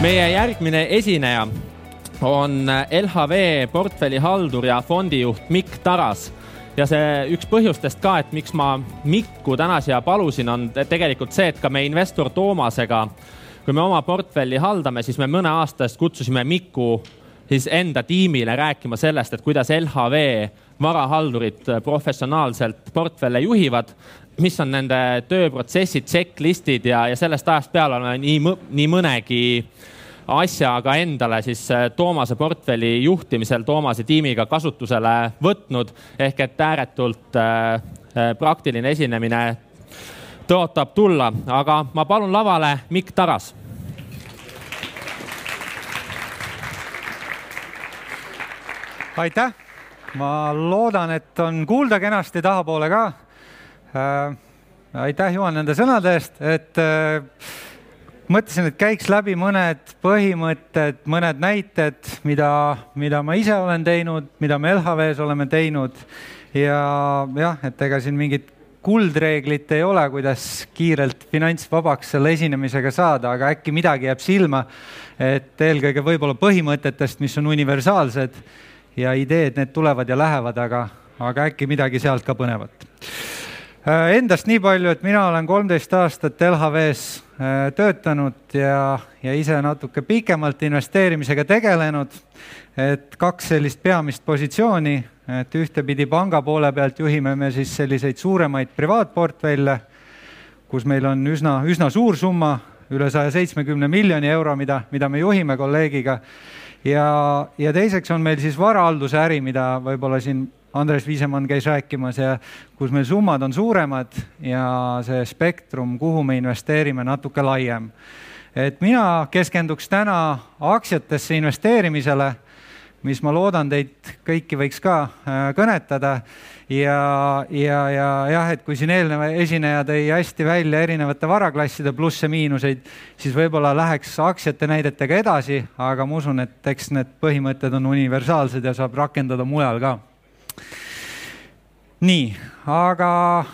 meie järgmine esineja on LHV portfellihaldur ja fondijuht Mikk Taras. Ja see üks põhjustest ka, et miks ma Mikku täna siia palusin, on tegelikult see, et ka me investor Toomasega, kui me oma portfelli haldame, siis me mõne aasta eest kutsusime Miku siis enda tiimile rääkima sellest, et kuidas LHV varahaldurid professionaalselt portfelle juhivad, mis on nende tööprotsessid, checklist'id ja, ja sellest ajast peale oleme nii, nii mõnegi asja ka endale siis äh, Toomase portfelli juhtimisel Toomase tiimiga kasutusele võtnud. ehk et ääretult äh, äh, praktiline esinemine tõotab tulla, aga ma palun lavale Mikk Taras. aitäh, ma loodan, et on kuulda kenasti tahapoole ka äh,. aitäh, Juhan, nende sõnade eest, et äh, mõtlesin, et käiks läbi mõned põhimõtted, mõned näited, mida, mida ma ise olen teinud, mida me LHV-s oleme teinud ja jah, et ega siin mingit kuldreeglit ei ole, kuidas kiirelt finantsvabaks selle esinemisega saada, aga äkki midagi jääb silma. et eelkõige võib-olla põhimõtetest, mis on universaalsed ja ideed, need tulevad ja lähevad, aga, aga äkki midagi sealt ka põnevat. Äh, endast nii palju, et mina olen kolmteist aastat LHV-s Äh, töötanud ja, ja ise natuke pikemalt investeerimisega tegelenud. et kaks sellist peamist positsiooni, et ühtepidi panga poole pealt juhime me siis selliseid suuremaid privaatportfelle, kus meil on üsna, üsna suur summa, üle saja seitsmekümne miljoni euro, mida, mida me juhime kolleegiga. ja, ja teiseks on meil siis varahalduse äri, mida võib-olla siin Andres Viisemann käis rääkimas ja kus meil summad on suuremad ja see spektrum, kuhu me investeerime, natuke laiem. et mina keskenduks täna aktsiatesse investeerimisele, mis ma loodan, teid kõiki võiks ka äh, kõnetada ja, ja, ja jah, et kui siin eelnev esineja tõi hästi välja erinevate varaklasside plusse-miinuseid, siis võib-olla läheks aktsiate näidetega edasi, aga ma usun, et eks need põhimõtted on universaalsed ja saab rakendada mujal ka nii, aga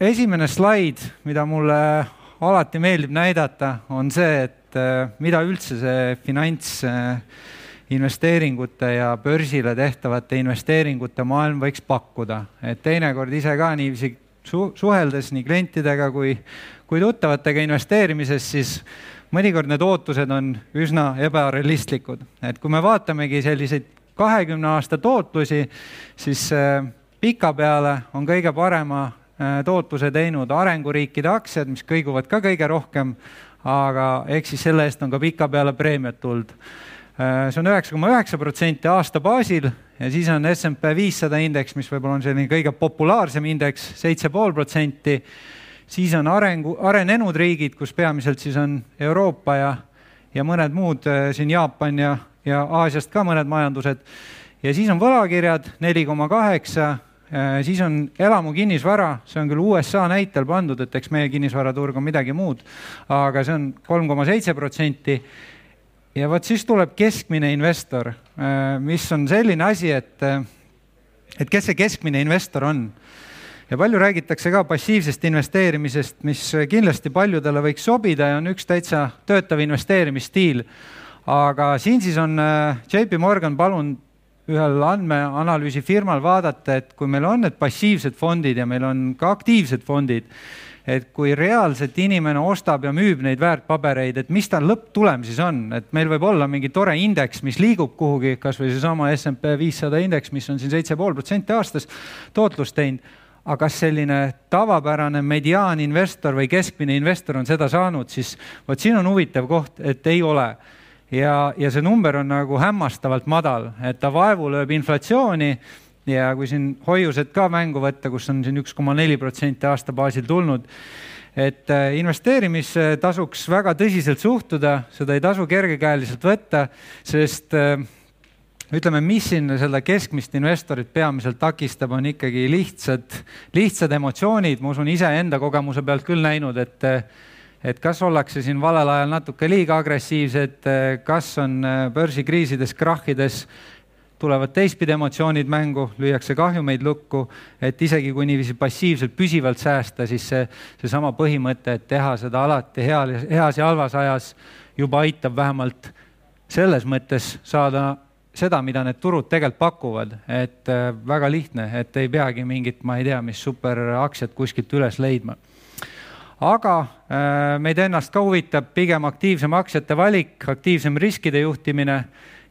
esimene slaid, mida mulle alati meeldib näidata, on see, et äh, mida üldse see finantsinvesteeringute ja börsile tehtavate investeeringute maailm võiks pakkuda. et teinekord ise ka niiviisi su suheldes nii klientidega kui, kui tuttavatega investeerimises, siis mõnikord need ootused on üsna ebarealistlikud. et kui me vaatamegi selliseid kahekümne aasta tootlusi, siis äh, pikapeale on kõige parema äh, tootluse teinud arenguriikide aktsiad, mis kõiguvad ka kõige rohkem, aga eks siis selle eest on ka pikapeale preemiat tulnud. Äh, see on üheksa koma üheksa protsenti aasta baasil ja siis on SMP viissada indeks, mis võib-olla on selline kõige populaarsem indeks, seitse pool protsenti. siis on arengu, arenenud riigid, kus peamiselt siis on Euroopa ja, ja mõned muud siin Jaapan ja, ja Aasiast ka mõned majandused. ja siis on võlakirjad neli koma kaheksa Äh, siis on elamu kinnisvara, see on küll USA näitel pandud, et eks meie kinnisvaraturg on midagi muud, aga see on kolm koma seitse protsenti. ja vot siis tuleb keskmine investor, äh, mis on selline asi, et, äh, et kes see keskmine investor on ja palju räägitakse ka passiivsest investeerimisest, mis kindlasti paljudele võiks sobida ja on üks täitsa töötav investeerimisstiil. Aga siin siis on JP Morgan palunud ühel andmeanalüüsifirmal vaadata, et kui meil on need passiivsed fondid ja meil on ka aktiivsed fondid, et kui reaalselt inimene ostab ja müüb neid väärtpabereid, et mis tal lõpptulem siis on, et meil võib olla mingi tore indeks, mis liigub kuhugi, kasvõi seesama SMP viissada indeks, mis on siin seitse pool protsenti aastas tootlust teinud. Aga kas selline tavapärane mediaaninvestor või keskmine investor on seda saanud, siis vot siin on huvitav koht, et ei ole ja, ja see number on nagu hämmastavalt madal, et ta vaevu lööb inflatsiooni ja kui siin hoiused ka mängu võtta, kus on siin üks koma neli protsenti aasta baasil tulnud, et äh, investeerimisse tasuks väga tõsiselt suhtuda, seda ei tasu kergekäeliselt võtta, sest äh, ütleme, mis siin seda keskmist investorit peamiselt takistab, on ikkagi lihtsad, lihtsad emotsioonid, ma usun iseenda kogemuse pealt küll näinud, et äh, et kas ollakse siin valel ajal natuke liiga agressiivsed, kas on äh, börsikriisides, krahhides tulevad teistpidi emotsioonid mängu, lüüakse kahjumeid lukku, et isegi kui niiviisi passiivselt püsivalt säästa, siis see, seesama põhimõte, et teha seda alati heal, heas ja halvas ajas juba aitab vähemalt selles mõttes saada seda, mida need turud tegelikult pakuvad, et äh, väga lihtne, et ei peagi mingit, ma ei tea, mis superaktsiat kuskilt üles leidma. Aga äh, meid ennast ka huvitab pigem aktiivsem aktsiate valik, aktiivsem riskide juhtimine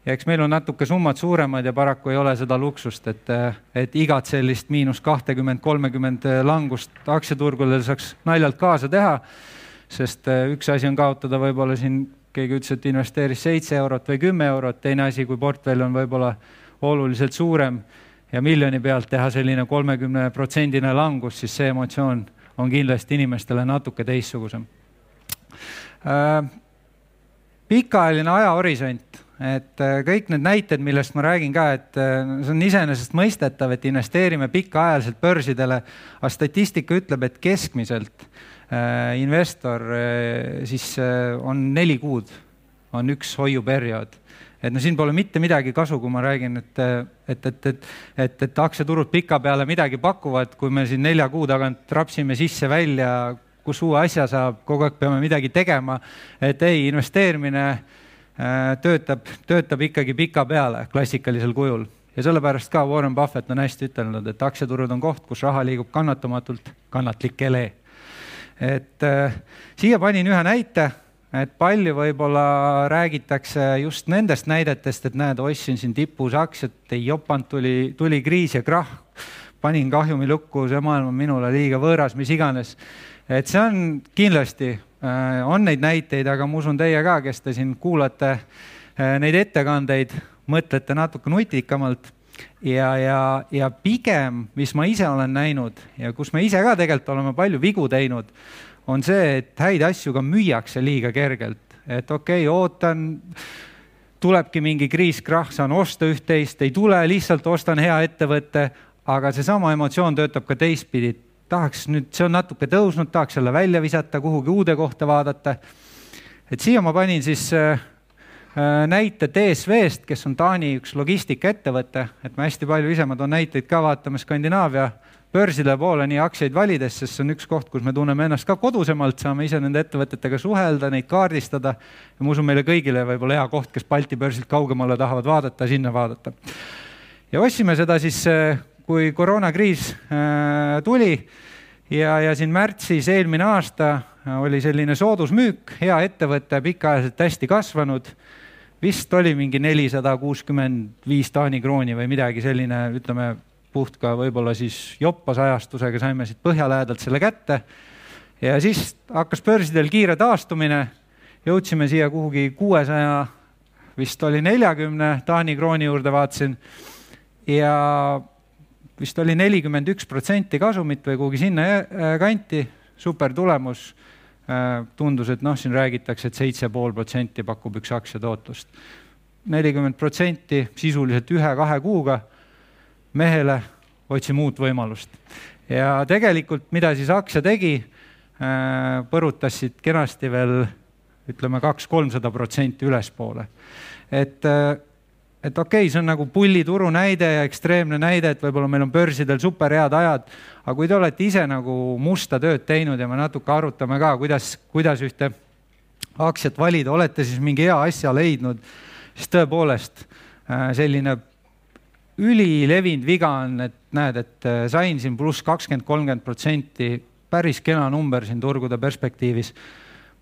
ja eks meil on natuke summad suuremad ja paraku ei ole seda luksust, et, äh, et igat sellist miinus kahtekümmend, kolmekümmend langust aktsiaturgudel saaks naljalt kaasa teha. sest üks asi on kaotada võib-olla siin keegi ütles, et investeeris seitse eurot või kümme eurot, teine asi, kui portfell on võib-olla oluliselt suurem ja miljoni pealt teha selline kolmekümne protsendine langus, siis see emotsioon on kindlasti inimestele natuke teistsugusem äh,. pikaajaline ajahorisont, et äh, kõik need näited, millest ma räägin ka, et äh, see on iseenesestmõistetav, et investeerime pikaajaliselt börsidele, aga statistika ütleb, et keskmiselt investor siis on neli kuud, on üks hoiuperiood et no siin pole mitte midagi kasu, kui ma räägin, et, et, et, et, et, et aktsiaturud pikapeale midagi pakuvad, kui me siin nelja kuu tagant rapsime sisse-välja, kus uue asja saab, kogu aeg peame midagi tegema. et ei, investeerimine töötab, töötab ikkagi pikapeale klassikalisel kujul. Ja sellepärast ka Warren Buffett on hästi ütelnud, et aktsiaturud on koht, kus raha liigub kannatamatult kannatlikele et äh, siia panin ühe näite, et palju võib-olla räägitakse just nendest näidetest, et näed, ostsin siin tipus aktsiat, ei jopanud, tuli, tuli kriis ja krahh, panin kahjumi lukku, see maailm on minule liiga võõras, mis iganes. et see on kindlasti äh,, on neid näiteid, aga ma usun, teie ka, kes te siin kuulate äh, neid ettekandeid, mõtlete natuke nutikamalt ja, ja, ja pigem, mis ma ise olen näinud ja kus me ise ka tegelikult oleme palju vigu teinud, on see, et häid asju ka müüakse liiga kergelt, et okei okay,, ootan, tulebki mingi kriis, krahh, saan osta üht-teist, ei tule, lihtsalt ostan hea ettevõtte, aga seesama emotsioon töötab ka teistpidi. tahaks nüüd, see on natuke tõusnud, tahaks selle välja visata, kuhugi uude kohta vaadata. et siia ma panin siis äh, Äh, näite DSV-st, kes on Taani üks logistikaettevõte, et ma hästi palju ise, ma toon näiteid ka, vaatame Skandinaavia börside poole nii aktsiaid valides, sest see on üks koht, kus me tunneme ennast ka kodusemalt, saame ise nende ettevõtetega suhelda, neid kaardistada. ja ma usun, meile kõigile võib-olla hea koht, kes Balti börsilt kaugemale tahavad vaadata, sinna vaadata. ja ostsime seda siis, äh, kui koroonakriis äh, tuli ja, ja siin märtsis eelmine aasta oli selline soodusmüük, hea ettevõte, pikaajaliselt hästi kasvanud vist oli mingi nelisada kuuskümmend viis Taani krooni või midagi selline, ütleme puht ka võib-olla siis joppas ajastusega saime siit Põhja-lähedalt selle kätte. ja siis hakkas börsidel kiire taastumine, jõudsime siia kuhugi kuuesaja, vist oli neljakümne Taani krooni juurde, vaatasin. ja vist oli nelikümmend üks protsenti kasumit või kuhugi sinna kanti, super tulemus Äh, tundus, et noh, siin räägitakse, et seitse pool protsenti pakub üks aktsia tootlust. nelikümmend protsenti sisuliselt ühe-kahe kuuga mehele otsime uut võimalust. ja tegelikult, mida siis aktsia tegi, äh, põrutas siit kenasti veel ütleme kaks-kolmsada protsenti ülespoole. et äh, et okei okay,, see on nagu pullituru näide ja ekstreemne näide, et võib-olla meil on börsidel superhead ajad, aga kui te olete ise nagu musta tööd teinud ja me natuke arutame ka, kuidas, kuidas ühte aktsiat valida, olete siis mingi hea asja leidnud, siis tõepoolest äh, selline ülilevinud viga on, et näed, et äh, sain siin pluss kakskümmend, kolmkümmend protsenti, päris kena number siin turgude perspektiivis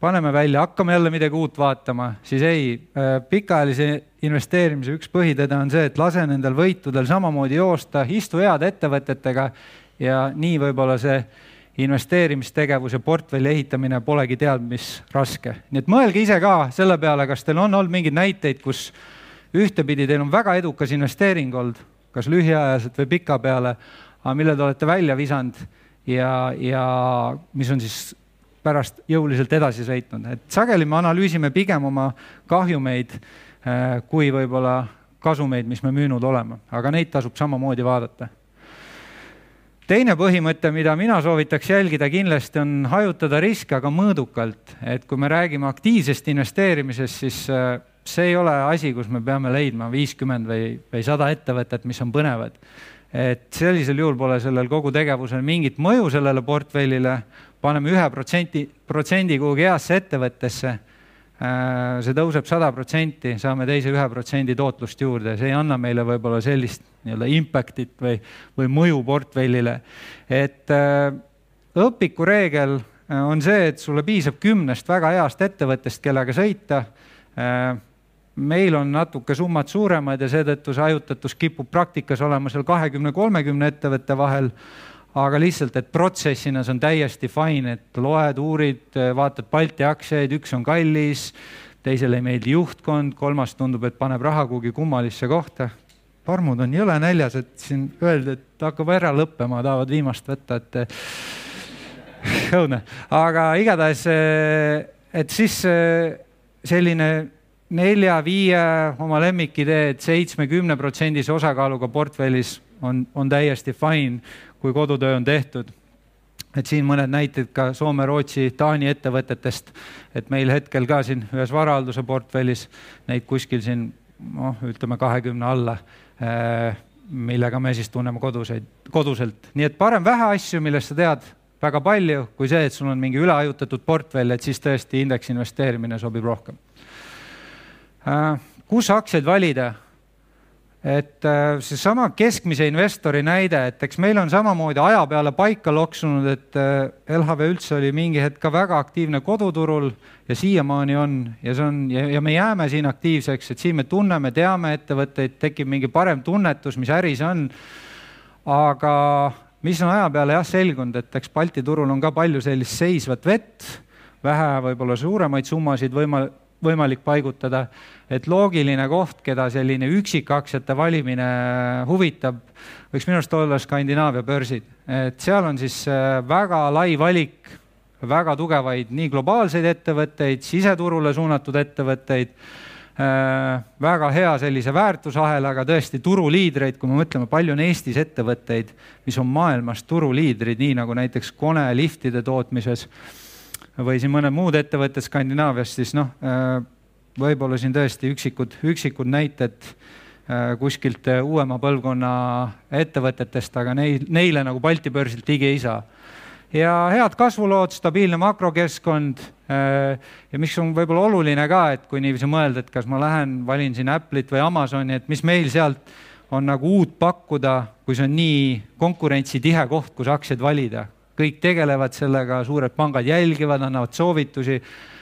paneme välja, hakkame jälle midagi uut vaatama, siis ei, äh, pikaajalise investeerimise üks põhitõde on see, et lase nendel võitudel samamoodi joosta, istu heade ettevõtetega ja nii võib-olla see investeerimistegevus ja portfelli ehitamine polegi tead mis raske. nii et mõelge ise ka selle peale, kas teil on olnud mingeid näiteid, kus ühtepidi teil on väga edukas investeering olnud, kas lühiajaliselt või pika peale, aga mille te olete välja visanud ja, ja mis on siis pärast jõuliselt edasi sõitnud, et sageli me analüüsime pigem oma kahjumeid äh, kui võib-olla kasumeid, mis me müünud oleme, aga neid tasub samamoodi vaadata. teine põhimõte, mida mina soovitaks jälgida kindlasti on hajutada riske, aga mõõdukalt, et kui me räägime aktiivsest investeerimisest, siis äh, see ei ole asi, kus me peame leidma viiskümmend või, või sada ettevõtet, mis on põnevad. et sellisel juhul pole sellel kogu tegevusel mingit mõju sellele portfellile, paneme ühe protsenti, protsendi kuhugi heasse ettevõttesse, see tõuseb sada protsenti, saame teise ühe protsendi tootlust juurde, see ei anna meile võib-olla sellist nii-öelda impact'it või, või mõju portfellile. et õpikureegel on see, et sulle piisab kümnest väga heast ettevõttest, kellega sõita meil on natuke summad suuremad ja seetõttu see hajutatus kipub praktikas olema seal kahekümne, kolmekümne ettevõtte vahel. aga lihtsalt, et protsessina see on täiesti fine, et loed, uurid, vaatad Balti aktsiaid, üks on kallis, teisele ei meeldi juhtkond, kolmas tundub, et paneb raha kuhugi kummalisse kohta. parmud on jõle näljas, et siin öelda, et hakkab ära lõppema, tahavad viimast võtta, et õudne, aga igatahes, et siis selline nelja-viie oma lemmikidee, et seitsme-kümne protsendise osakaaluga portfellis on, on täiesti fine, kui kodutöö on tehtud. et siin mõned näited ka Soome, Rootsi, Taani ettevõtetest, et meil hetkel ka siin ühes varahalduse portfellis neid kuskil siin noh, ütleme kahekümne alla, äh, millega me siis tunneme koduseid, koduselt. nii et parem vähe asju, millest sa tead väga palju, kui see, et sul on mingi ülehajutatud portfell, et siis tõesti indeksi investeerimine sobib rohkem kus aktsiaid valida? et äh, seesama keskmise investori näide, et eks meil on samamoodi aja peale paika loksunud, et äh, LHV üldse oli mingi hetk ka väga aktiivne koduturul ja siiamaani on ja see on ja, ja me jääme siin aktiivseks, et siin me tunneme, teame ettevõtteid, tekib mingi parem tunnetus, mis äri see on. aga mis on aja peale jah selgunud, et eks Balti turul on ka palju sellist seisvat vett, vähe võib-olla suuremaid summasid võima-, võimalik paigutada. et loogiline koht, keda selline üksikaktsiate valimine huvitab, võiks minu arust olla Skandinaavia börsid, et seal on siis äh, väga lai valik väga tugevaid nii globaalseid ettevõtteid, siseturule suunatud ettevõtteid äh,, väga hea sellise väärtusahelaga, tõesti turuliidreid, kui me mõtleme, palju on Eestis ettevõtteid, mis on maailmas turuliidrid, nii nagu näiteks Kone liftide tootmises või siin mõned muud ettevõtted Skandinaaviast, siis noh, äh, võib-olla siin tõesti üksikud, üksikud näited äh, kuskilt äh, uuema põlvkonna ettevõtetest, aga neil, neile nagu Balti börsilt ligi ei saa. ja head kasvulood, stabiilne makrokeskkond ja mis on võib-olla oluline ka, et kui niiviisi mõelda, et kas ma lähen, valin siin Apple'it või Amazoni, et mis meil sealt on nagu uut pakkuda, kui see on nii konkurentsitihe koht, kus aktsiaid valida kõik tegelevad sellega, suured pangad jälgivad, annavad soovitusi,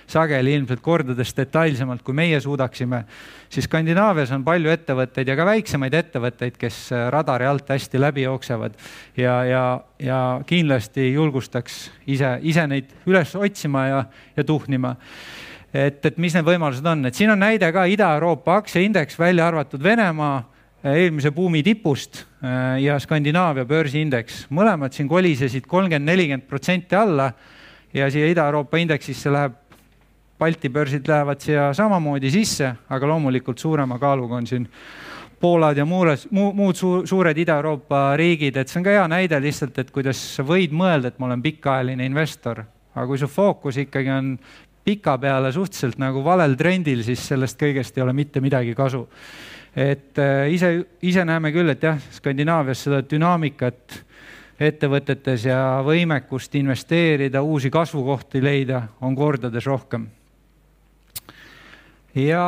sageli ilmselt kordades detailsemalt, kui meie suudaksime, siis Skandinaavias on palju ettevõtteid ja ka väiksemaid ettevõtteid, kes radari alt hästi läbi jooksevad ja, ja, ja kindlasti julgustaks ise, ise neid üles otsima ja, ja tuhnima. Et, et mis need võimalused on, et siin on näide ka Ida-Euroopa aktsiaindeks, välja arvatud Venemaa eelmise buumi tipust äh, ja Skandinaavia börsiindeks, mõlemad siin kolisesid kolmkümmend, nelikümmend protsenti alla ja siia Ida-Euroopa indeksisse läheb, Balti börsid lähevad siia samamoodi sisse, aga loomulikult suurema kaaluga on siin Poolad ja muures, muu, muud su, suured Ida-Euroopa riigid, et see on ka hea näide lihtsalt, et kuidas sa võid mõelda, et ma olen pikaajaline investor, aga kui su fookus ikkagi on pika peale suhteliselt nagu valel trendil, siis sellest kõigest ei ole mitte midagi kasu et äh, ise, ise näeme küll, et jah, Skandinaavias seda dünaamikat ettevõtetes ja võimekust investeerida, uusi kasvukohti leida on kordades rohkem. ja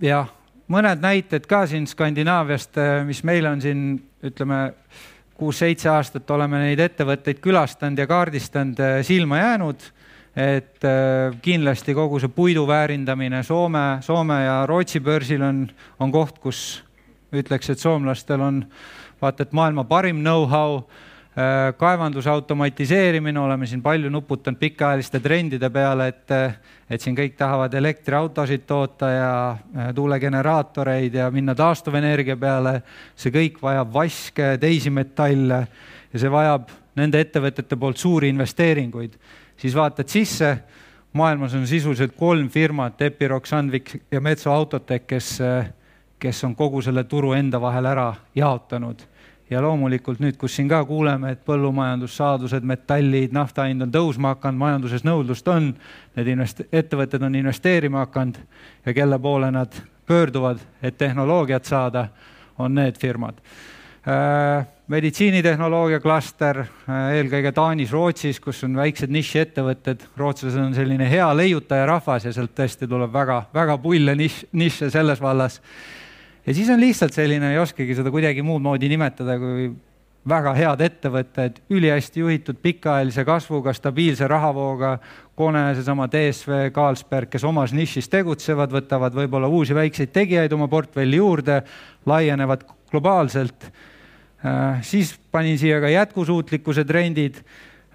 jah, mõned näited ka siin Skandinaaviast, äh, mis meil on siin, ütleme, kuus-seitse aastat oleme neid ettevõtteid külastanud ja kaardistanud, äh, silma jäänud et äh, kindlasti kogu see puidu väärindamine Soome, Soome ja Rootsi börsil on, on koht, kus ütleks, et soomlastel on vaata et maailma parim know-how, äh, kaevanduse automatiseerimine, oleme siin palju nuputanud pikaajaliste trendide peale, et, et siin kõik tahavad elektriautosid toota ja äh, tuulegeneraatoreid ja minna taastuvenergia peale. see kõik vajab vaske, teisi metalle ja see vajab nende ettevõtete poolt suuri investeeringuid siis vaatad sisse, maailmas on sisuliselt kolm firmat, Epiroc, Sandvik ja Metso Autotech, kes, kes on kogu selle turu enda vahel ära jaotanud. ja loomulikult nüüd, kus siin ka kuuleme, et põllumajandussaadused, metallid, nafta hind on tõusma hakanud, majanduses nõudlust on, need invest-, ettevõtted on investeerima hakanud ja kelle poole nad pöörduvad, et tehnoloogiat saada, on need firmad meditsiinitehnoloogia klaster, eelkõige Taanis, Rootsis, kus on väiksed nišiettevõtted. rootslased on selline hea leiutajarahvas ja sealt tõesti tuleb väga-väga pulle nišš, nišše selles vallas. ja siis on lihtsalt selline, ei oskagi seda kuidagi muud moodi nimetada, kui väga head ettevõtted, ülihästi juhitud, pikaajalise kasvuga, stabiilse rahavooga. Kone, seesama DSV, Carlsberg, kes omas nišis tegutsevad, võtavad võib-olla uusi väikseid tegijaid oma portfelli juurde, laienevad globaalselt Äh, siis panin siia ka jätkusuutlikkuse trendid,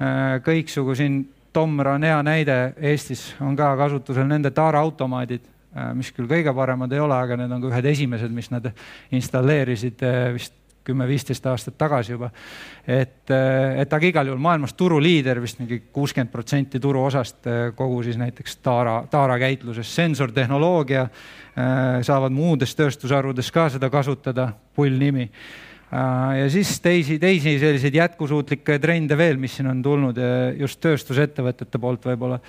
äh, kõiksugu siin Tomra on hea näide, Eestis on ka kasutusel nende taaraautomaadid, äh, mis küll kõige paremad ei ole, aga need on ka ühed esimesed, mis nad installeerisid vist kümme-viisteist aastat tagasi juba. et, et aga igal juhul maailmas turuliider vist mingi kuuskümmend protsenti turuosast kogu siis näiteks taara, taarakäitluses, sensortehnoloogia, saavad muudes tööstusharudes ka seda kasutada, pull nimi. Äh, ja siis teisi, teisi selliseid jätkusuutlikke trende veel, mis siin on tulnud just tööstusettevõtete poolt võib-olla.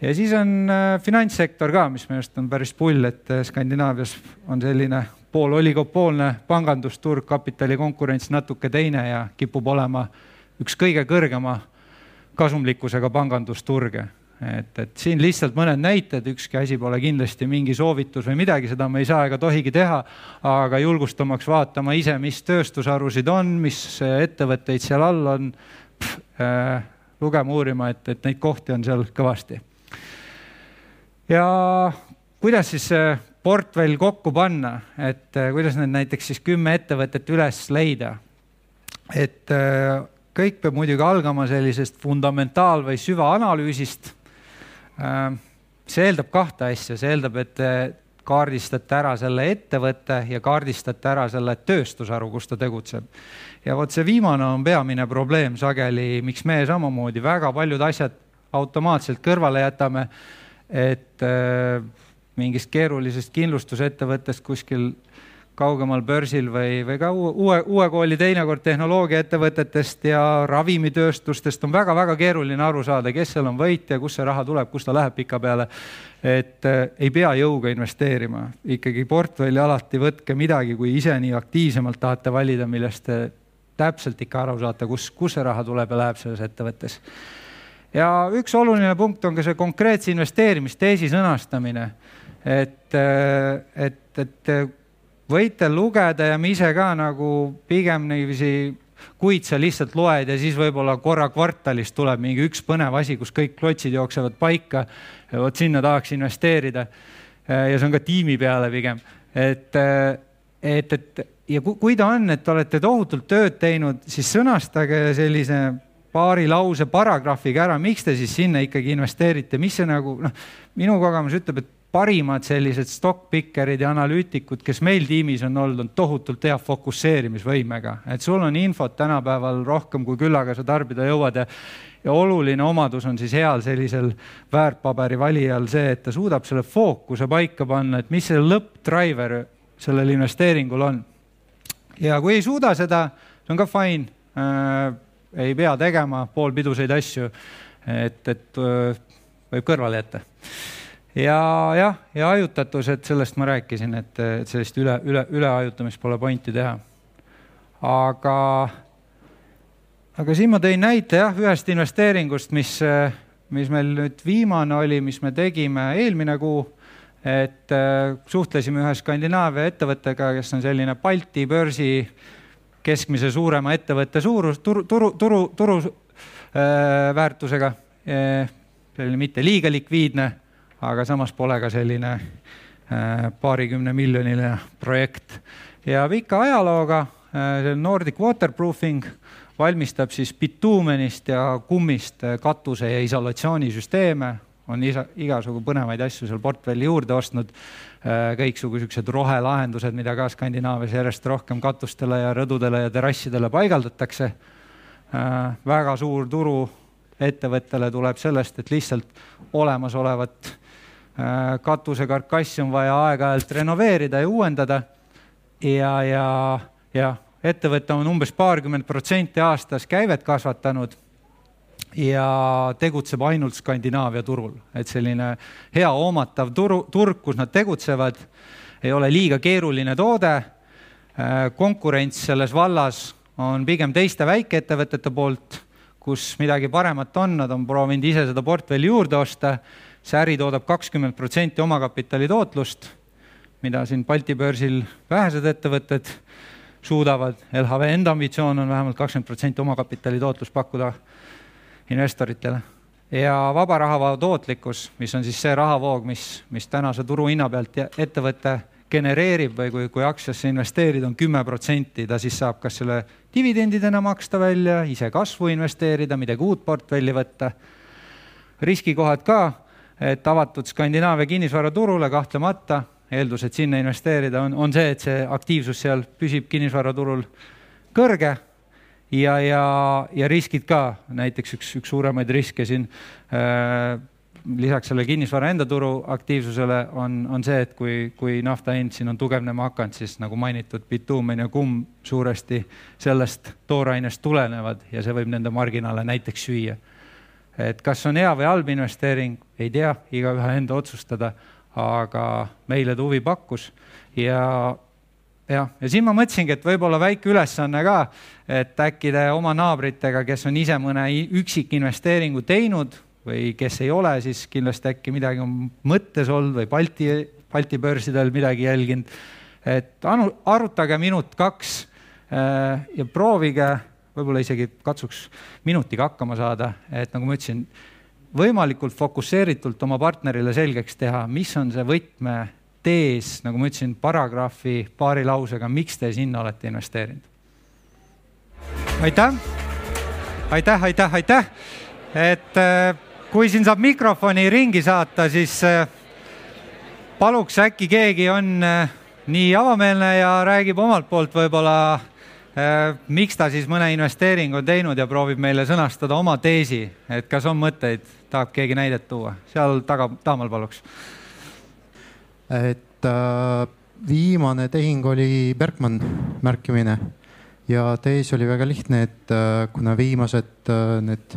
ja siis on äh, finantssektor ka, mis minu arust on päris pull, et äh, Skandinaavias on selline poololigopoolne pangandusturg, kapitali konkurents natuke teine ja kipub olema üks kõige kõrgema kasumlikkusega pangandusturge et, et siin lihtsalt mõned näited, ükski asi pole kindlasti mingi soovitus või midagi, seda me ei saa ega tohigi teha, aga julgustamaks vaatama ise, mis tööstusharusid on, mis ettevõtteid seal all on, äh, lugema, uurima, et, et neid kohti on seal kõvasti. ja kuidas siis see portfell kokku panna, et äh, kuidas need näiteks siis kümme ettevõtet üles leida? et äh, kõik peab muidugi algama sellisest fundamentaal- või süvaanalüüsist Äh, see eeldab kahte asja, see eeldab, et te kaardistate ära selle ettevõtte ja kaardistate ära selle tööstusharu, kus ta tegutseb. ja vot see viimane on peamine probleem sageli, miks me samamoodi väga paljud asjad automaatselt kõrvale jätame. et äh, mingist keerulisest kindlustusettevõttest kuskil kaugemal börsil või, või ka uue, uue kooli teinekord tehnoloogiaettevõtetest ja ravimitööstustest on väga-väga keeruline aru saada, kes seal on võitja, kust see raha tuleb, kust ta läheb pikapeale. et äh, ei pea jõuga investeerima, ikkagi portfelli alati võtke midagi, kui ise nii aktiivsemalt tahate valida, millest te täpselt ikka aru saate, kus, kus see raha tuleb ja läheb selles ettevõttes ja üks oluline punkt on ka see konkreetse investeerimisteesi sõnastamine. et, äh, et, et võite lugeda ja ma ise ka nagu pigem niiviisi kuid sa lihtsalt loed ja siis võib-olla korra kvartalis tuleb mingi üks põnev asi, kus kõik klotsid jooksevad paika. vot sinna tahaks investeerida. ja see on ka tiimi peale pigem, et, et, et ja kui ta on, et olete tohutult tööd teinud, siis sõnastage sellise paari lause paragrahviga ära, miks te siis sinna ikkagi investeerite, mis see nagu noh, minu kogemus ütleb, et parimad sellised stock-picker'id ja analüütikud, kes meil tiimis on olnud, on tohutult hea fokusseerimisvõimega, et sul on infot tänapäeval rohkem, kui küllaga sa tarbida jõuad. Ja ja oluline omadus on siis heal sellisel väärtpaberi valijal see, et ta suudab selle fookuse paika panna, et mis see lõppdriver sellel investeeringul on. ja kui ei suuda seda, see on ka fine. Äh,, ei pea tegema poolpiduseid asju, et, et äh, võib kõrvale jätta ja jah, ja hajutatus, et sellest ma rääkisin, et, et sellist üle, üle, ülehajutamist pole pointi teha. aga, aga siin ma tõin näite jah, ühest investeeringust, mis, mis meil nüüd viimane oli, mis me tegime eelmine kuu. et suhtlesime ühe Skandinaavia ettevõttega, kes on selline Balti börsi keskmise suurema ettevõtte suurus, turu, turu, turu, turu äh, väärtusega äh,. selline mitte liiga likviidne aga samas pole ka selline äh, paarikümne miljoniline projekt. ja pika ajalooga, äh, see Nordic Waterproofing valmistab siis bituumenist ja kummist äh, katuse ja isolatsioonisüsteeme, on isa, igasugu põnevaid asju seal portfelli juurde ostnud, kõiksugu siuksed rohelahendused, mida ka Skandinaavias järjest rohkem katustele ja rõdudele ja terrassidele paigaldatakse. väga suur turu ettevõttele tuleb sellest, et lihtsalt olemasolevat Äh, katuse karkassi on vaja aeg-ajalt renoveerida ja uuendada. ja, ja, ja ettevõte on umbes paarkümmend protsenti aastas käivet kasvatanud ja tegutseb ainult Skandinaavia turul, et selline hea hoomatav turu, turg, kus nad tegutsevad, ei ole liiga keeruline toode. konkurents selles vallas on pigem teiste väikeettevõtete poolt, kus midagi paremat on, nad on proovinud ise seda portfelli juurde osta. See äri toodab kakskümmend protsenti omakapitali tootlust, mida siin Balti börsil vähesed ettevõtted suudavad. LHV enda ambitsioon on vähemalt kakskümmend protsenti omakapitali tootlust pakkuda investoritele ja vaba rahavoo tootlikkus, mis on siis see rahavoog, mis, mis tänase turuhinna pealt ettevõte genereerib või kui, kui aktsiasse investeerida, on kümme protsenti, ta siis saab kas selle dividendidena maksta välja, ise kasvu investeerida, midagi uut portfelli võtta. riskikohad ka, et avatud Skandinaavia kinnisvaraturule kahtlemata, eeldus, et sinna investeerida, on, on see, et see aktiivsus seal püsib kinnisvaraturul kõrge ja, ja, ja riskid ka, näiteks üks, üks suuremaid riske siin äh, lisaks selle kinnisvara enda turu aktiivsusele on, on see, et kui, kui nafta hind siin on tugevnema hakanud, siis nagu mainitud, bituumen ja kumm suuresti sellest toorainest tulenevad ja see võib nende marginaale näiteks süüa. Et kas on hea või halb investeering, ei tea, igaühe enda otsustada, aga meile ta huvi pakkus ja jah, ja siin ma mõtlesingi, et võib-olla väike ülesanne ka, et äkki te oma naabritega, kes on ise mõne üksikinvesteeringu teinud või kes ei ole, siis kindlasti äkki midagi on mõttes olnud või Balti, Balti börsidel midagi jälginud. et anu, arutage minut-kaks äh, ja proovige, võib-olla isegi katsuks minutiga hakkama saada, et nagu ma ütlesin, võimalikult fokusseeritult oma partnerile selgeks teha, mis on see võtmetees, nagu ma ütlesin, paragrahvi paari lausega, miks te sinna olete investeerinud. aitäh, aitäh, aitäh, aitäh, et äh, kui siin saab mikrofoni ringi saata, siis äh, paluks äkki keegi on äh, nii avameelne ja räägib omalt poolt võib-olla, miks ta siis mõne investeeringu on teinud ja proovib meile sõnastada oma teesi, et kas on mõtteid, tahab keegi näidet tuua, seal taga, taamal paluks. et äh, viimane tehing oli Bergmann märkimine ja tees oli väga lihtne, et äh, kuna viimased äh, need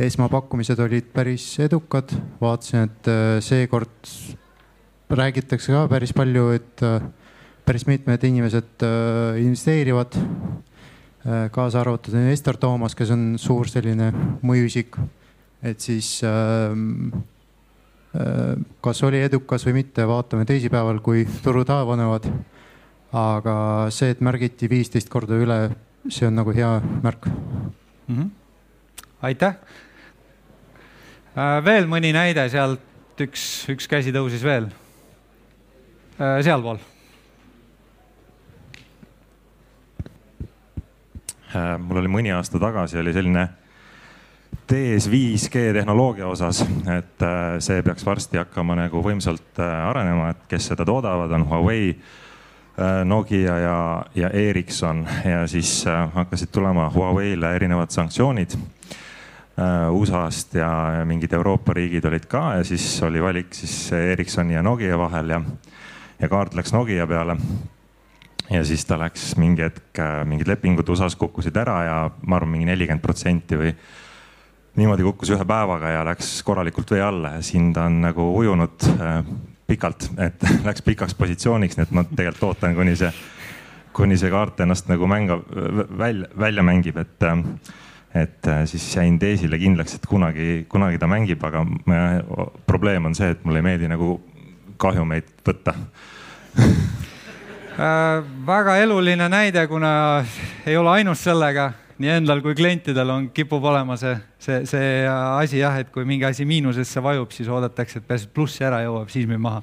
esmapakkumised olid päris edukad, vaatasin, et äh, seekord räägitakse ka päris palju, et äh, päris mitmed inimesed äh, investeerivad, kaasa arvatud investor Toomas, kes on suur selline mõjuisik. et siis kas oli edukas või mitte, vaatame teisipäeval, kui turud avanevad. aga see, et märgiti viisteist korda üle, see on nagu hea märk mm. -hmm. aitäh Äh, veel mõni näide sealt, üks, üks käsi tõusis veel. Äh, sealpool. Mul oli mõni aasta tagasi oli selline tees 5G tehnoloogia osas, et see peaks varsti hakkama nagu võimsalt arenema, et kes seda toodavad, on Huawei, Nokia ja, ja Ericsson ja siis hakkasid tulema Huawei'le erinevad sanktsioonid Äh, USA-st ja mingid Euroopa riigid olid ka ja siis oli valik siis Ericssoni ja Nokia vahel ja, ja kaart läks Nokia peale. Ja siis ta läks mingi hetk, äh, mingid lepingud USA-s kukkusid ära ja ma arvan, mingi nelikümmend protsenti või niimoodi kukkus ühe päevaga ja läks korralikult vee alla. Ja siin ta on nagu ujunud äh, pikalt, et läks pikaks positsiooniks, nii et ma tegelikult ootan, kuni see, kuni see kaart ennast nagu mänga, välja, välja mängib, et äh, et siis jäin teesile kindlaks, et kunagi, kunagi ta mängib, aga probleem on see, et mulle ei meeldi nagu kahjumeid võtta väga eluline näide, kuna ei ole ainus sellega, nii endal kui klientidel on, kipub olema see, see, see asi jah, et kui mingi asi miinusesse vajub, siis oodatakse, et peaasi, et plussi ära jõuab, siis müüb maha.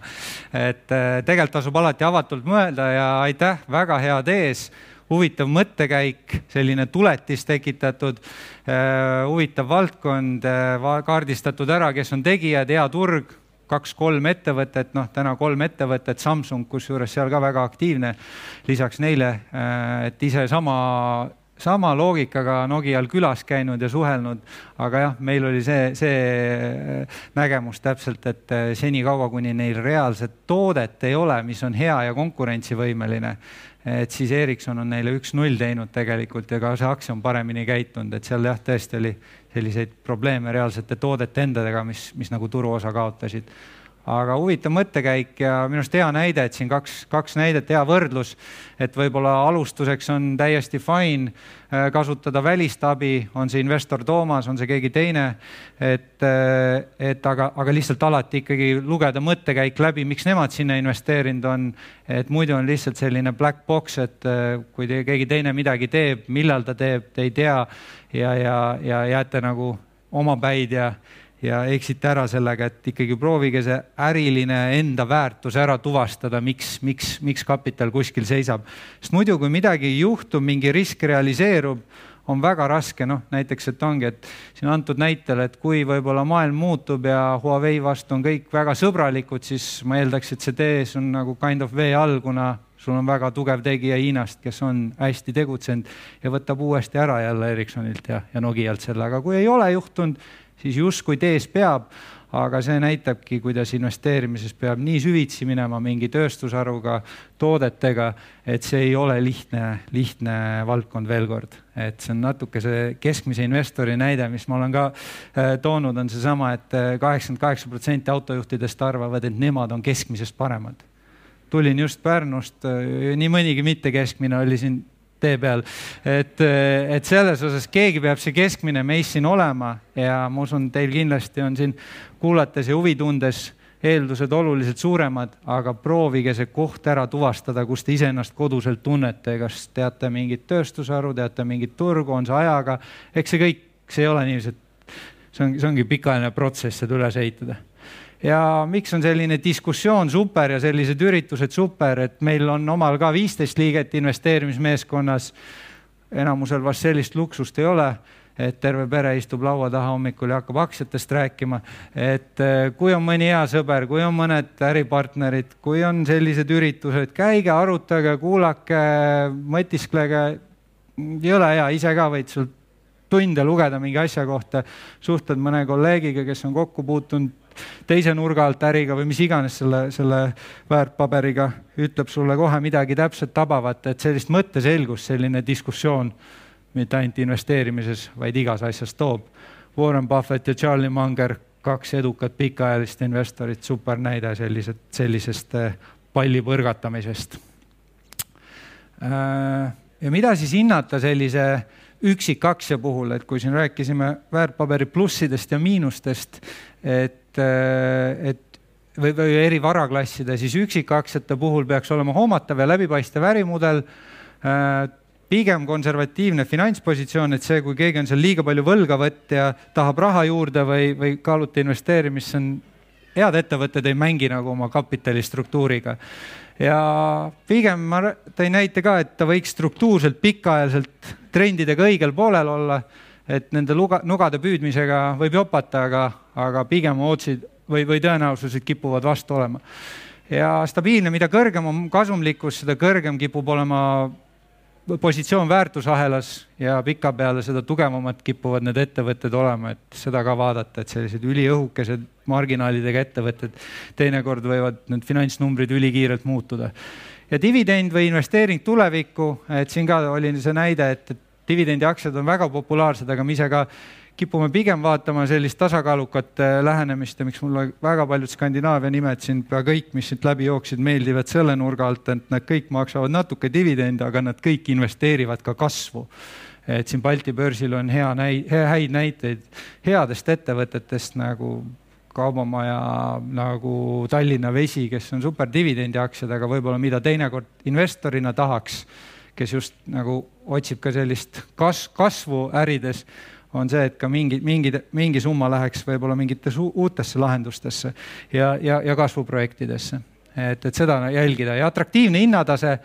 et äh, tegelikult tasub alati avatult mõelda ja aitäh, väga hea tees huvitav mõttekäik, selline tuletis tekitatud äh,, huvitav valdkond äh,, kaardistatud ära, kes on tegijad, hea turg, kaks-kolm ettevõtet, noh, täna kolm ettevõtet, Samsung, kusjuures seal ka väga aktiivne. lisaks neile, äh, et ise sama sama loogikaga Nokial külas käinud ja suhelnud, aga jah, meil oli see, see nägemus täpselt, et äh, senikaua, kuni neil reaalset toodet ei ole, mis on hea ja konkurentsivõimeline, et siis Ericsson on neile üks-null teinud tegelikult ja ka see aktsia on paremini käitunud, et seal jah, tõesti oli selliseid probleeme reaalsete toodete endadega, mis, mis nagu turuosa kaotasid. Aga huvitav mõttekäik ja minu arust hea näide, et siin kaks, kaks näidet, hea võrdlus, et võib-olla alustuseks on täiesti fine äh, kasutada välist abi, on see investor Toomas, on see keegi teine. et, äh, et aga, aga lihtsalt alati ikkagi lugeda mõttekäik läbi, miks nemad sinna investeerinud on. et muidu on lihtsalt selline black box, et äh, kui te, keegi teine midagi teeb, millal ta teeb, te ei tea ja, ja, ja jääte nagu omapäid ja ja eksite ära sellega, et ikkagi proovige see äriline enda väärtus ära tuvastada, miks, miks, miks kapital kuskil seisab. sest muidu, kui midagi juhtub, mingi risk realiseerub, on väga raske, noh näiteks, et ongi, et siin antud näitel, et kui võib-olla maailm muutub ja Huawei vastu on kõik väga sõbralikud, siis ma eeldaks, et see TS on nagu kind of vee all, kuna sul on väga tugev tegija Hiinast, kes on hästi tegutsenud ja võtab uuesti ära jälle Ericssonilt ja, ja Nokialt selle, aga kui ei ole juhtunud, siis justkui tees peab, aga see näitabki, kuidas investeerimises peab nii süvitsi minema mingi tööstusharuga, toodetega, et see ei ole lihtne, lihtne valdkond veel kord. et see on natuke see keskmise investori näide, mis ma olen ka äh, toonud, on seesama et, et äh, kaheksakümmend kaheksa protsenti autojuhtidest arvavad, et nemad on keskmisest paremad. tulin just Pärnust, äh, nii mõnigi mittekeskmine oli siin tee peal. et, et selles osas keegi peab see keskmine meist siin olema ja ma usun, teil kindlasti on siin kuulates ja huvi tundes eeldused oluliselt suuremad, aga proovige see koht ära tuvastada, kus te iseennast koduselt tunnete, kas teate mingit tööstusharu, teate mingit turgu, on see ajaga, eks see kõik, see ei ole niiviisi, et see on, see ongi pikaajaline protsess, seda üles ehitada ja miks on selline diskussioon super ja sellised üritused super, et meil on omal ka viisteist liiget investeerimismeeskonnas. enamusel vast sellist luksust ei ole, et terve pere istub laua taha hommikul ja hakkab aktsiatest rääkima. et eh, kui on mõni hea sõber, kui on mõned äripartnerid, kui on sellised üritused, käige, arutage, kuulake, mõtisklege. ei ole hea, ise ka võid sul tunde lugeda mingi asja kohta, suhtled mõne kolleegiga, kes on kokku puutunud teise nurga alt äriga või mis iganes selle, selle väärtpaberiga, ütleb sulle kohe midagi täpselt tabavat, et sellist mõtteselgust selline diskussioon mitte ainult investeerimises, vaid igas asjas toob. Warren Buffett ja Charlie Munger, kaks edukat pikaajalist investorit, super näide sellised, sellisest äh, palli põrgatamisest. Äh, ja mida siis hinnata sellise üksikaktsia puhul, et kui siin rääkisime väärtpaberi plussidest ja miinustest, et et, et või, või eri varaklasside, siis üksikaktsiate puhul peaks olema hoomatav ja läbipaistev ärimudel äh, pigem konservatiivne finantspositsioon, et see, kui keegi on seal liiga palju võlga võtta ja tahab raha juurde või, või kaaluta investeerimist, see on, head ettevõtted ei mängi nagu oma kapitalistruktuuriga. ja pigem ma tõin näite ka, et ta võiks struktuurselt pikaajaliselt trendidega õigel poolel olla et nende luga, nugade püüdmisega võib jopata, aga, aga pigem otsid või, või tõenäosused kipuvad vastu olema. ja stabiilne, mida kõrgem on kasumlikkus, seda kõrgem kipub olema positsioon väärtusahelas ja pikapeale seda tugevamad kipuvad need ettevõtted olema, et seda ka vaadata, et sellised üliõhukesed marginaalidega ettevõtted teinekord võivad need finantsnumbrid ülikiirelt muutuda. ja dividend või investeering tulevikku, et siin ka oli see näide, et, et dividendiaktsiad on väga populaarsed, aga me ise ka kipume pigem vaatama sellist tasakaalukat äh, lähenemist ja miks mulle väga paljud Skandinaavia nimed siin, pea kõik, mis siit läbi jooksid, meeldivad selle nurga alt, et nad kõik maksavad natuke dividende, aga nad kõik investeerivad ka kasvu. et siin Balti börsil on hea näi-, häid näiteid headest ettevõtetest nagu kaubamaja nagu Tallinna Vesi, kes on super dividendiaktsiad, aga võib-olla mida teinekord investorina tahaks kes just nagu otsib ka sellist kas-, kasvu ärides, on see, et ka mingi, mingi, mingi summa läheks võib-olla mingitesse uutesse lahendustesse ja, ja, ja kasvuprojektidesse. et, et seda jälgida ja atraktiivne hinnatase,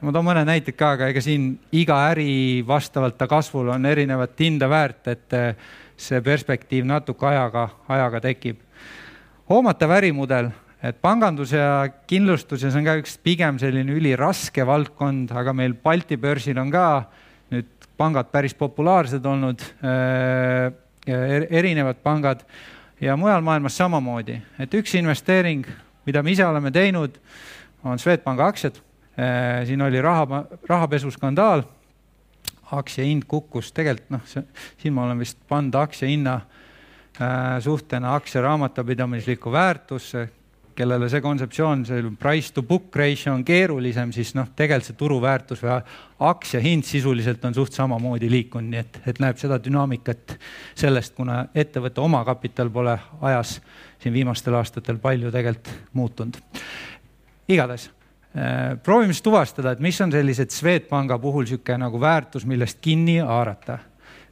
ma toon mõne näite ka, aga ega siin iga äri vastavalt ta kasvule on erinevat hinda väärt, et see perspektiiv natuke ajaga, ajaga tekib. hoomatav ärimudel et pangandus ja kindlustus ja see on ka üks pigem selline üliraske valdkond, aga meil Balti börsil on ka nüüd pangad päris populaarsed olnud äh,, erinevad pangad. Ja mujal maailmas samamoodi, et üks investeering, mida me ise oleme teinud, on Swedbanki aktsiad. Äh,. siin oli raha, rahapesuskandaal, aktsia hind kukkus, tegelikult noh, siin ma olen vist pannud aktsia hinna äh, suhtena aktsia raamatupidamislikku väärtusse kellele see kontseptsioon, see price to book ratio on keerulisem, siis noh, tegelikult see turuväärtus või aktsia hind sisuliselt on suht samamoodi liikunud, nii et, et näeb seda dünaamikat sellest, kuna ettevõtte omakapital pole ajas siin viimastel aastatel palju tegelikult muutunud. igatahes äh, proovime siis tuvastada, et mis on sellised Swedbanka puhul niisugune nagu väärtus, millest kinni haarata.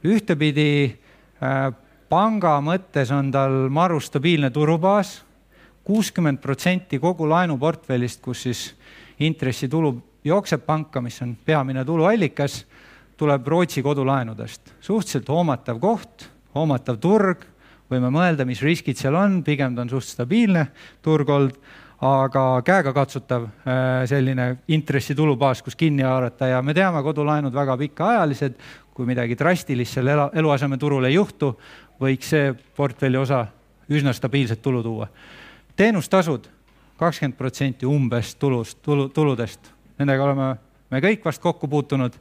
ühtepidi äh, panga mõttes on tal maru stabiilne turubaas kuuskümmend protsenti kogu laenuportfellist, kus siis intressitulu jookseb panka, mis on peamine tuluallikas, tuleb Rootsi kodulaenudest. suhteliselt hoomatav koht, hoomatav turg, võime mõelda, mis riskid seal on, pigem ta on suht stabiilne turg olnud, aga käegakatsutav äh, selline intressitulubaas, kus kinni haarata. Ja me teame, kodulaenud väga pikaajalised, kui midagi drastilist seal elu, eluasemeturul ei juhtu, võiks see portfelli osa üsna stabiilset tulu tuua teenustasud, kakskümmend protsenti umbes tulust, tulu, tuludest, nendega oleme me kõik vast kokku puutunud.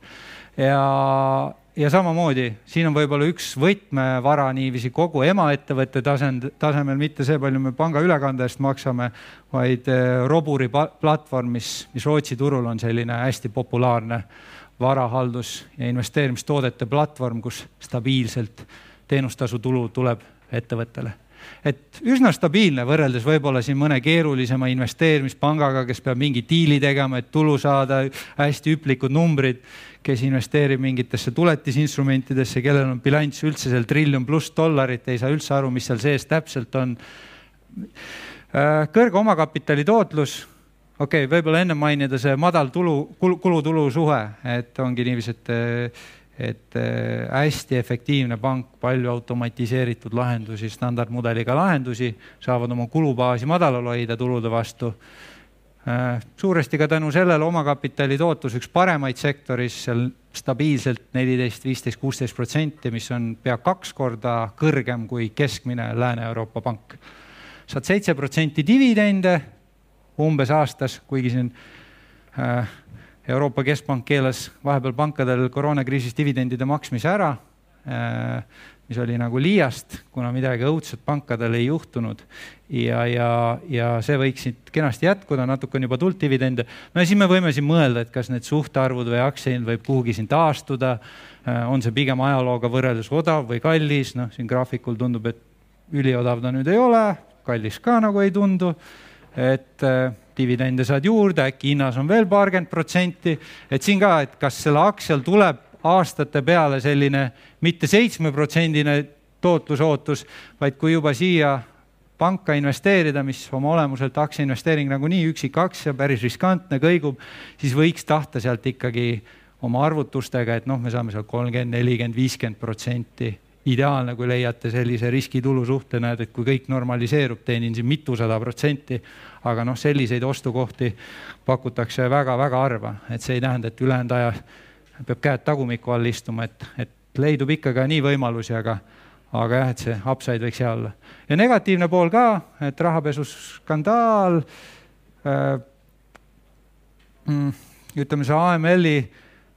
Ja, ja samamoodi siin on võib-olla üks võtmevara niiviisi kogu emaettevõtte tasand, tasemel, mitte see, palju me panga ülekande eest maksame, vaid eh, Roburi platvorm, mis, mis Rootsi turul on selline hästi populaarne varahaldus ja investeerimistoodete platvorm, kus stabiilselt teenustasu tulu tuleb ettevõttele et üsna stabiilne võrreldes võib-olla siin mõne keerulisema investeerimispangaga, kes peab mingi diili tegema, et tulu saada, hästi hüplikud numbrid, kes investeerib mingitesse tuletisinstrumentidesse, kellel on bilanss üldse seal triljon pluss dollarit, ei saa üldse aru, mis seal sees täpselt on. Äh, kõrge omakapitali tootlus okei okay,, võib-olla enne mainida see madal tulu, kulu-tulu suhe, et ongi niiviisi, et et äh, hästi efektiivne pank, palju automatiseeritud lahendusi, standardmudeliga lahendusi, saavad oma kulubaasi madalal hoida tulude vastu. Äh, suuresti ka tänu sellele omakapitali tootlus üks paremaid sektoris, seal stabiilselt neliteist, viisteist, kuusteist protsenti, mis on pea kaks korda kõrgem kui keskmine Lääne-Euroopa pank. saad seitse protsenti dividende umbes aastas, kuigi siin äh, Euroopa Keskpank keelas vahepeal pankadel koroonakriisis dividendide maksmise ära, äh, mis oli nagu liiast, kuna midagi õudset pankadel ei juhtunud. ja, ja, ja see võiks siit kenasti jätkuda, natuke on juba tulnud dividende. no ja siis me võime siin mõelda, et kas need suhtarvud või aktsiahind võib kuhugi siin taastuda. Äh, on see pigem ajalooga võrreldes odav või kallis, noh, siin graafikul tundub, et üliodav ta nüüd ei ole, kallis ka nagu ei tundu. et äh, dividende saad juurde, äkki hinnas on veel paarkümmend protsenti, et siin ka, et kas selle aktsial tuleb aastate peale selline mitte seitsmeprotsendine tootlusootus, vaid kui juba siia panka investeerida, mis oma olemuselt aktsiainvesteering nagunii üksik aktsia, päris riskantne, kõigub, siis võiks tahta sealt ikkagi oma arvutustega, et noh, me saame seal kolmkümmend, nelikümmend, viiskümmend protsenti ideaalne, kui leiate sellise riski-tulu suhte, näed, et kui kõik normaliseerub, teenin siin mitusada protsenti. aga noh, selliseid ostukohti pakutakse väga-väga harva, et see ei tähenda, et ülejäänud aja peab käed tagumiku all istuma, et, et leidub ikka ka nii võimalusi, aga, aga jah, et see upside võiks hea olla. ja negatiivne pool ka, et rahapesuskandaal äh,, mm, ütleme, see AML-i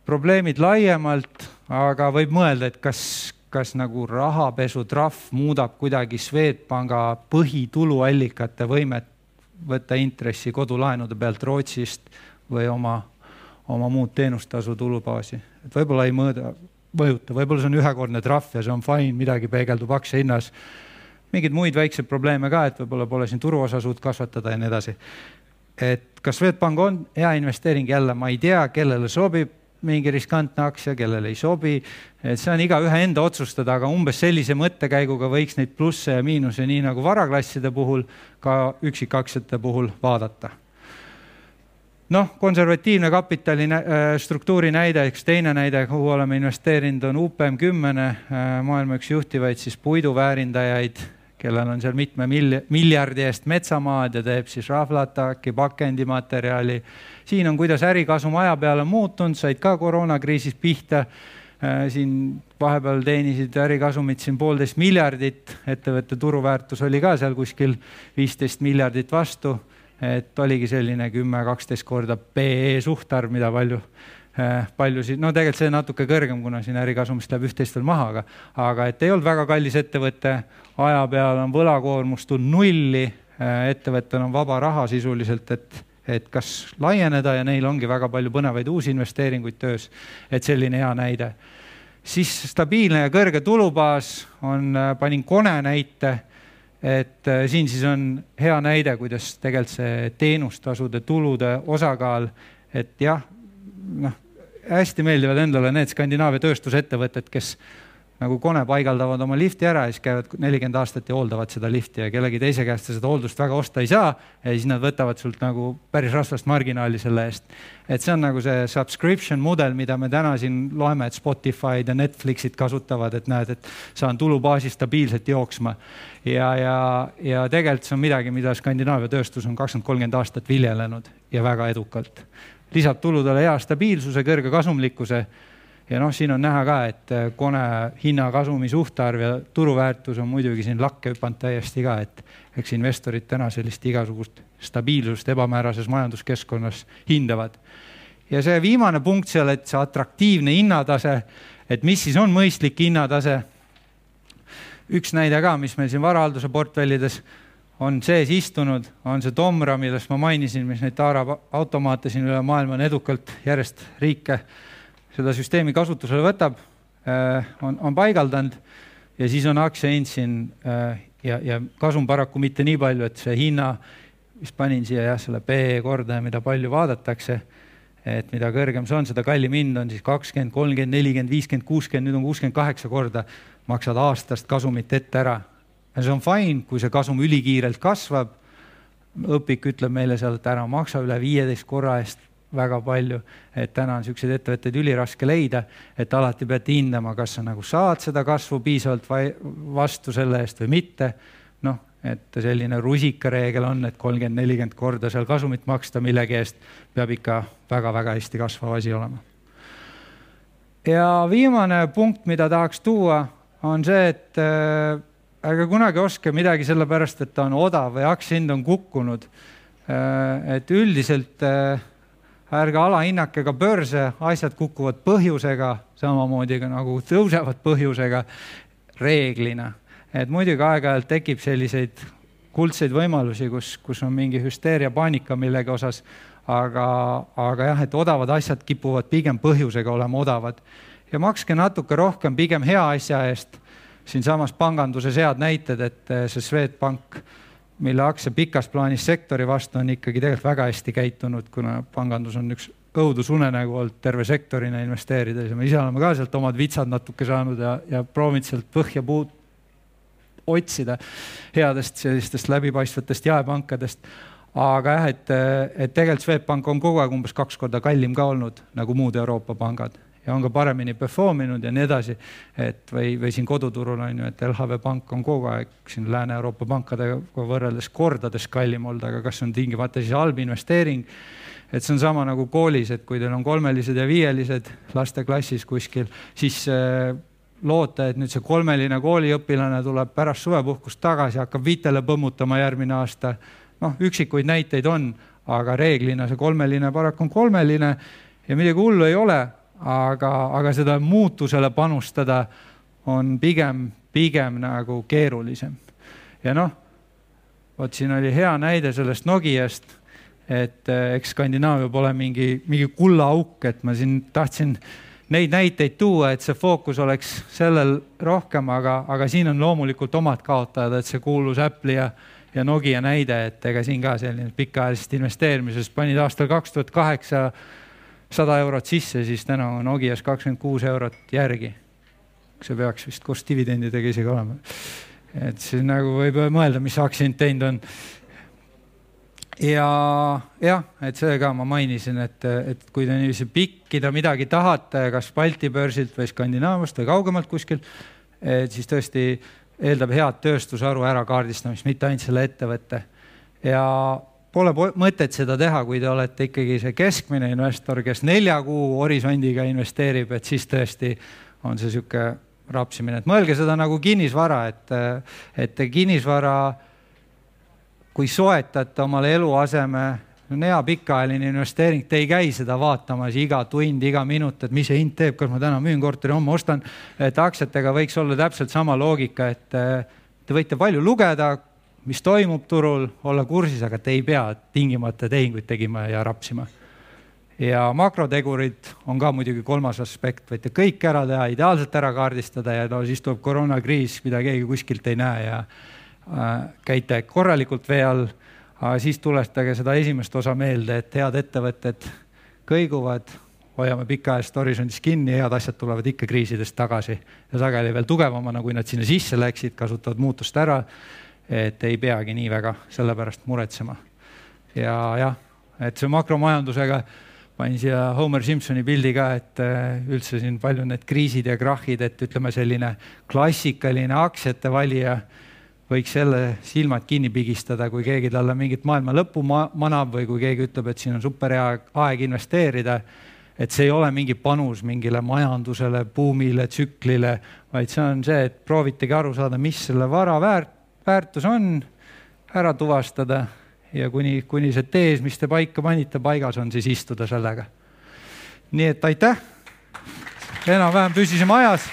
probleemid laiemalt, aga võib mõelda, et kas, kas nagu rahapesutrahv muudab kuidagi Swedbanka põhituluallikate võimet võtta intressi kodulaenude pealt Rootsist või oma, oma muud teenustasu tulubaasi. et võib-olla ei mõõda, mõjuta, võib-olla see on ühekordne trahv ja see on fine, midagi peegeldub aktsia hinnas. mingeid muid väikseid probleeme ka, et võib-olla pole siin turuosa suut kasvatada ja nii edasi. et kas Swedbank on hea investeering, jälle ma ei tea, kellele sobib mingi riskantne aktsia, kellele ei sobi. et see on igaühe enda otsustada, aga umbes sellise mõttekäiguga võiks neid plusse ja miinuse, nii nagu varaklasside puhul, ka üksikaktsiate puhul vaadata. noh, konservatiivne kapitali äh, struktuuri näide, üks teine näide, kuhu oleme investeerinud, on UPM kümene, äh, maailma üks juhtivaid siis puiduväärindajaid kellel on seal mitme mil-, miljardi eest metsamaad ja teeb siis rahvlataki, pakendimaterjali. siin on, kuidas ärikasum aja peale muutunud, said ka koroonakriisis pihta. Äh, siin vahepeal teenisid ärikasumit siin poolteist miljardit, ettevõtte turuväärtus oli ka seal kuskil viisteist miljardit vastu. et oligi selline kümme, kaksteist korda PE suhtarv, mida palju paljusid, no tegelikult see natuke kõrgem, kuna siin ärikasumist läheb üht-teist veel maha, aga, aga et ei olnud väga kallis ettevõte, aja peale on võlakoormus tulnud nulli, ettevõttel on vaba raha sisuliselt, et, et kas laieneda ja neil ongi väga palju põnevaid uusi investeeringuid töös. et selline hea näide. siis stabiilne ja kõrge tulubaas on, panin Kone näite et siin siis on hea näide, kuidas tegelikult see teenustasude tulude osakaal, et jah, noh, hästi meeldivad endale need Skandinaavia tööstusettevõtted, kes nagu kone paigaldavad oma lifti ära ja siis käivad nelikümmend aastat ja hooldavad seda lifti ja kellegi teise käest sa seda hooldust väga osta ei saa. ja siis nad võtavad sult nagu päris rasvast marginaali selle eest. et see on nagu see subscription mudel, mida me täna siin loeme, et Spotify'd ja Netflixid kasutavad, et näed, et saan tulubaasi stabiilselt jooksma. ja, ja, ja tegelikult see on midagi, mida Skandinaavia tööstus on kakskümmend, kolmkümmend aastat viljelenud ja väga edukalt. Lisab tuludele hea stabiilsuse, kõrge kasumlikkuse ja noh, siin on näha ka, et äh, Kone hinnakasumi suhtarv ja turuväärtus on muidugi siin lakke hüpanud täiesti ka, et eks investorid täna sellist igasugust stabiilsust ebamäärases majanduskeskkonnas hindavad. ja see viimane punkt seal, et see atraktiivne hinnatase, et mis siis on mõistlik hinnatase. üks näide ka, mis meil siin varahalduse portfellides on sees istunud, on see Tomra, millest ma mainisin, mis neid Taara automaate siin üle maailma on edukalt järjest riike seda süsteemi kasutusele võtab, äh, on, on paigaldanud ja siis on aktsiahind siin äh, ja, ja kasum paraku mitte nii palju, et see hinna, mis panin siia jah, selle PE kordaja, mida palju vaadatakse, et mida kõrgem see on, seda kallim hind on siis kakskümmend, kolmkümmend, nelikümmend, viiskümmend, kuuskümmend, nüüd on kuuskümmend kaheksa korda, maksad aastast kasumit ette ära. Ja see on fine, kui see kasum ülikiirelt kasvab. õpik ütleb meile seal, et ära maksa üle viieteist korra eest väga palju, et täna on niisuguseid ettevõtteid üliraske leida, et alati peate hindama, kas sa nagu saad seda kasvu piisavalt vastu selle eest või mitte. noh, et selline rusikareegel on, et kolmkümmend, nelikümmend korda seal kasumit maksta millegi eest peab ikka väga-väga hästi kasvav asi olema. ja viimane punkt, mida tahaks tuua, on see, et äh, ärge kunagi ostke midagi sellepärast, et ta on odav või aktsiahind on kukkunud äh,. et üldiselt äh, ärge alahinnake ka börse, asjad kukuvad põhjusega, samamoodi ka nagu tõusevad põhjusega reeglina. et muidugi aeg-ajalt tekib selliseid kuldseid võimalusi, kus, kus on mingi hüsteeria, paanika millegi osas, aga, aga jah, et odavad asjad kipuvad pigem põhjusega olema odavad. ja makske natuke rohkem pigem hea asja eest. Siinsamas panganduses head näited, et see Swedbank mille aktsia pikas plaanis sektori vastu on ikkagi tegelikult väga hästi käitunud, kuna pangandus on üks õudusunenägu olnud terve sektorina investeerides ja me ise oleme ka sealt omad vitsad natuke saanud ja, ja proovinud sealt põhja puud otsida headest sellistest läbipaistvatest jaepankadest. aga jah, et, et tegelikult Swedbank on kogu aeg umbes kaks korda kallim ka olnud nagu muud Euroopa pangad ja on ka paremini perform inud ja nii edasi. et või, või siin koduturul on ju, et LHV Pank on kogu aeg siin Lääne-Euroopa pankadega võrreldes kordades kallim olnud, aga kas on tingimata siis halb investeering? et see on sama nagu koolis, et kui teil on kolmelised ja viielised lasteklassis kuskil, siis äh, loota, et nüüd see kolmeline kooliõpilane tuleb pärast suvepuhkust tagasi, hakkab viitele põmmutama järgmine aasta. noh, üksikuid näiteid on, aga reeglina see kolmeline paraku on kolmeline ja midagi hullu ei ole, aga, aga seda muutusele panustada on pigem, pigem nagu keerulisem. ja noh, vot siin oli hea näide sellest Nokiast, et eh, eks Skandinaavia pole mingi, mingi kullaauk, et ma siin tahtsin neid näiteid tuua, et see fookus oleks sellel rohkem, aga, aga siin on loomulikult omad kaotajad, et see kuulus Apple'i ja, ja Nokia näide, et ega siin ka selline pikaajalisest investeerimisest panid aastal kaks tuhat kaheksa sada eurot sisse, siis täna on Nokias kakskümmend kuus eurot järgi. see peaks vist koos dividendidega isegi olema. et siis nagu võib mõelda, mis aktsiahind teinud on. ja jah, et see ka ma mainisin, et, et kui te niiviisi pikkida midagi tahate, kas Balti börsilt või Skandinaaviast või kaugemalt kuskilt, et siis tõesti eeldab head tööstusharu ärakaardistamist, mitte ainult selle ettevõtte. ja pole mõtet seda teha, kui te olete ikkagi see keskmine investor, kes nelja kuu horisondiga investeerib, et siis tõesti on see sihuke rapsimine, et mõelge seda nagu kinnisvara, et, et kinnisvara, kui soetate omale eluaseme, on hea pikaajaline investeering, te ei käi seda vaatamas iga tund, iga minut, et mis see hind teeb, kas ma täna müün korteri, homme ostan. et aktsiatega võiks olla täpselt sama loogika, et te võite palju lugeda, mis toimub turul, olla kursis, aga te ei pea tingimata tehinguid tegema ja rapsima. ja makrotegurid on ka muidugi kolmas aspekt, võite kõik ära teha, ideaalselt ära kaardistada ja no siis tuleb koroonakriis, mida keegi kuskilt ei näe ja äh, käite korralikult vee all. aga siis tuletage seda esimest osa meelde, et head ettevõtted kõiguvad hoiame pikaajalisest horisondist kinni, head asjad tulevad ikka kriisidest tagasi ja sageli veel tugevamana, kui nad sinna sisse läksid, kasutavad muutust ära. Et ei peagi nii väga selle pärast muretsema. ja jah, et see makromajandusega panin siia Homer Simpsoni pildi ka, et äh, üldse siin palju need kriisid ja krahhid, et ütleme, selline klassikaline aktsiate valija võiks selle silmad kinni pigistada, kui keegi talle mingit maailma lõppu manab või kui keegi ütleb, et siin on super hea aeg investeerida et see ei ole mingi panus mingile majandusele, buumile, tsüklile, vaid see on see, et proovitegi aru saada, mis selle vara väärt, väärtus on, ära tuvastada ja kuni, kuni see tees, mis te paika panite, paigas on, siis istuda sellega. nii et aitäh. enam-vähem püsisime ajas.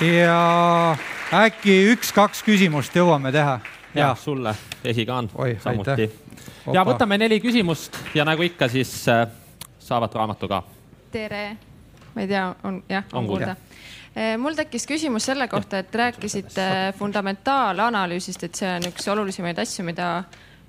ja äkki üks-kaks küsimust jõuame teha? ja sulle, esikaan samuti ja võtame neli küsimust ja nagu ikka, siis äh, saavad raamatu ka. tere, ma ei tea, on jah, on kuulda äh, mul tekkis küsimus selle kohta, et rääkisite fundamentaalanalüüsist, et see on üks olulisemaid asju, mida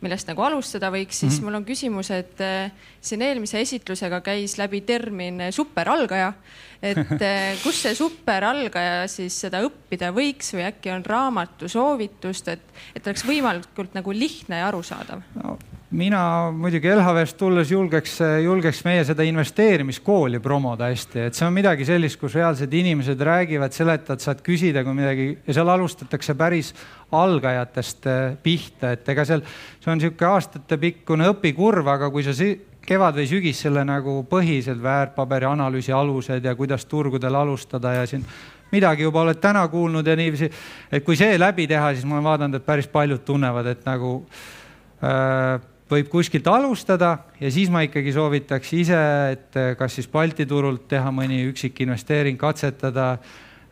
millest nagu alustada võiks, siis mm -hmm. mul on küsimus, et äh, siin eelmise esitlusega käis läbi termin superalgaja. et kus see superalgaja siis seda õppida võiks või äkki on raamatu soovitust, et, et oleks võimalikult nagu lihtne ja arusaadav no.? Mina muidugi LHV-st tulles julgeks, julgeks meie seda investeerimiskooli promoda hästi, et see on midagi sellist, kus reaalsed inimesed räägivad, seletad, saad küsida, kui midagi ja seal alustatakse päris algajatest eh, pihta, et ega seal, see on niisugune aastatepikkune õpikurv, aga kui sa kevad või sügis selle nagu põhised väärtpaberi analüüsi alused ja kuidas turgudel alustada ja siin midagi juba oled täna kuulnud ja niiviisi, et kui see läbi teha, siis ma olen vaadanud, et päris paljud tunnevad, et nagu äh, võib kuskilt alustada ja siis ma ikkagi soovitaks ise, et kas siis Balti turult teha mõni üksik investeering, katsetada.